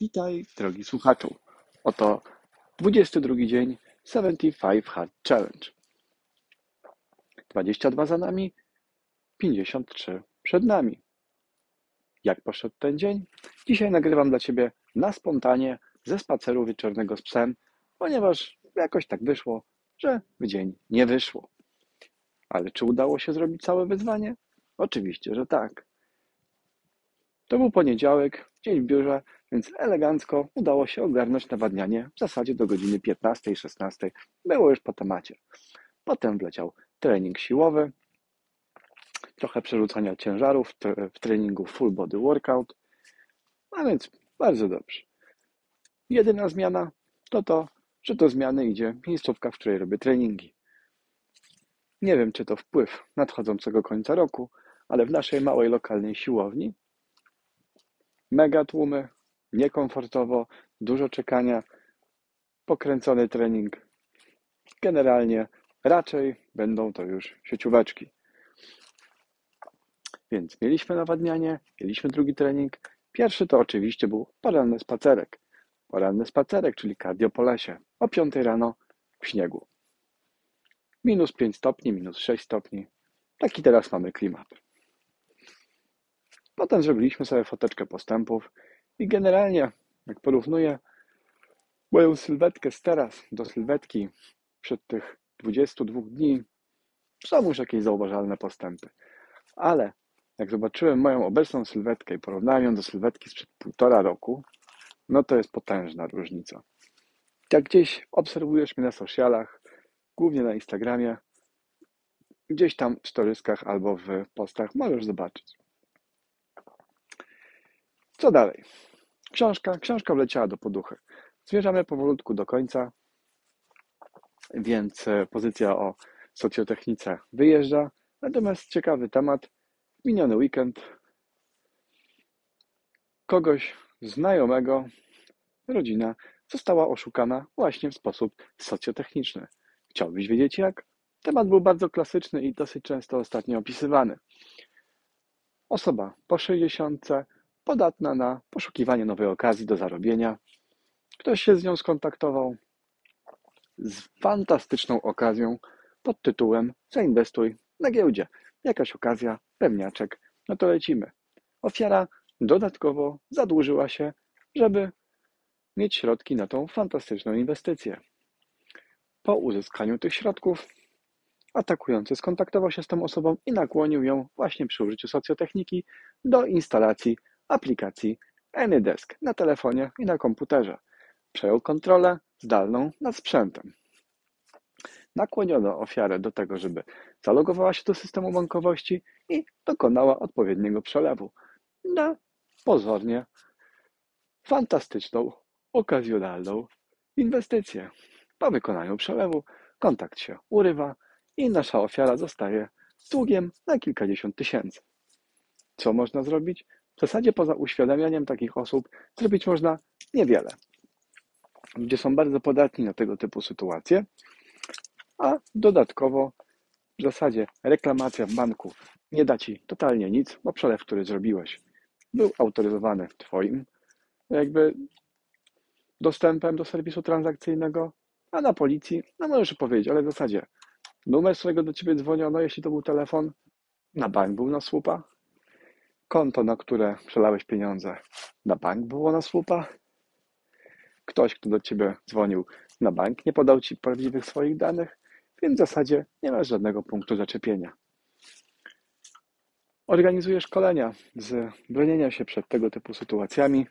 Witaj, drogi słuchaczu. Oto 22 dzień 75 Hard Challenge. 22 za nami, 53 przed nami. Jak poszedł ten dzień? Dzisiaj nagrywam dla Ciebie na spontanie ze spaceru wieczornego z psem, ponieważ jakoś tak wyszło, że w dzień nie wyszło. Ale czy udało się zrobić całe wyzwanie? Oczywiście, że tak. To był poniedziałek, dzień w biurze, więc elegancko udało się ogarnąć nawadnianie w zasadzie do godziny 15-16. Było już po temacie. Potem wleciał trening siłowy, trochę przerzucania ciężarów w treningu full body workout, a więc bardzo dobrze. Jedyna zmiana to to, że do zmiany idzie miejscówka, w której robię treningi. Nie wiem, czy to wpływ nadchodzącego końca roku, ale w naszej małej lokalnej siłowni mega tłumy, niekomfortowo, dużo czekania, pokręcony trening. Generalnie raczej będą to już siecióweczki. Więc mieliśmy nawadnianie, mieliśmy drugi trening. Pierwszy to oczywiście był poranny spacerek. Poranny spacerek, czyli cardio po lesie. O 5 rano w śniegu. Minus 5 stopni, minus 6 stopni. Taki teraz mamy klimat. Potem zrobiliśmy sobie foteczkę postępów i generalnie, jak porównuję moją sylwetkę z teraz do sylwetki przed tych 22 dni, są już jakieś zauważalne postępy. Ale jak zobaczyłem moją obecną sylwetkę i porównałem ją do sylwetki sprzed półtora roku, no to jest potężna różnica. Jak gdzieś obserwujesz mnie na socialach, głównie na Instagramie, gdzieś tam w storyskach albo w postach możesz zobaczyć. Co dalej? Książka. Książka wleciała do poduchy. Zmierzamy powolutku do końca, więc e, pozycja o socjotechnice wyjeżdża. Natomiast ciekawy temat. Miniony weekend kogoś znajomego, rodzina została oszukana właśnie w sposób socjotechniczny. Chciałbyś wiedzieć jak? Temat był bardzo klasyczny i dosyć często ostatnio opisywany. Osoba po 60 podatna na poszukiwanie nowej okazji do zarobienia. Ktoś się z nią skontaktował z fantastyczną okazją pod tytułem Zainwestuj na giełdzie. Jakaś okazja, pewniaczek, no to lecimy. Ofiara dodatkowo zadłużyła się, żeby mieć środki na tą fantastyczną inwestycję. Po uzyskaniu tych środków atakujący skontaktował się z tą osobą i nakłonił ją właśnie przy użyciu socjotechniki do instalacji aplikacji AnyDesk na telefonie i na komputerze. Przejął kontrolę zdalną nad sprzętem. Nakłoniono ofiarę do tego, żeby zalogowała się do systemu bankowości i dokonała odpowiedniego przelewu na pozornie fantastyczną, okazjonalną inwestycję. Po wykonaniu przelewu kontakt się urywa i nasza ofiara zostaje długiem na kilkadziesiąt tysięcy. Co można zrobić? W zasadzie poza uświadamianiem takich osób zrobić można niewiele. Ludzie są bardzo podatni na tego typu sytuacje, a dodatkowo w zasadzie reklamacja w banku nie da Ci totalnie nic, bo przelew, który zrobiłeś, był autoryzowany Twoim jakby dostępem do serwisu transakcyjnego, a na policji, no możesz powiedzieć, ale w zasadzie numer, z którego do Ciebie dzwoniono, jeśli to był telefon, na bank był na słupa, konto, na które przelałeś pieniądze, na bank było na słupa. Ktoś, kto do ciebie dzwonił na bank, nie podał ci prawdziwych swoich danych, więc w zasadzie nie masz żadnego punktu zaczepienia. Organizuję szkolenia z bronienia się przed tego typu sytuacjami.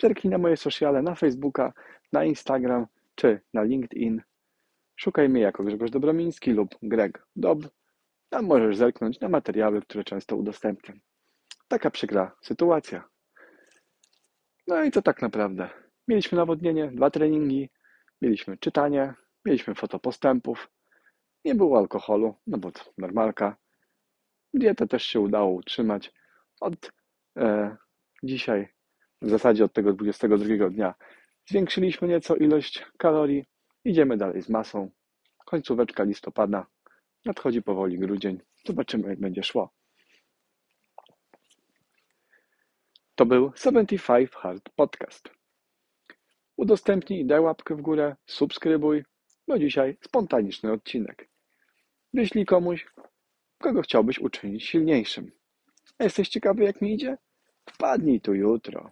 Zerknij na moje sociale, na Facebooka, na Instagram czy na LinkedIn. Szukaj mnie jako Grzegorz Dobromiński lub Greg Dob. Tam możesz zerknąć na materiały, które często udostępniam. Taka przykra sytuacja. No i to tak naprawdę. Mieliśmy nawodnienie, dwa treningi, mieliśmy czytanie, mieliśmy fotopostępów, nie było alkoholu, no bo to normalka. Dietę też się udało utrzymać. Od e, dzisiaj, w zasadzie od tego 22 dnia, zwiększyliśmy nieco ilość kalorii. Idziemy dalej z masą. Końcóweczka listopada. Nadchodzi powoli grudzień. Zobaczymy, jak będzie szło. To był 75 Hard Podcast. Udostępnij, daj łapkę w górę, subskrybuj, bo dzisiaj spontaniczny odcinek. Wyślij komuś, kogo chciałbyś uczynić silniejszym. A jesteś ciekawy, jak mi idzie? Wpadnij tu jutro.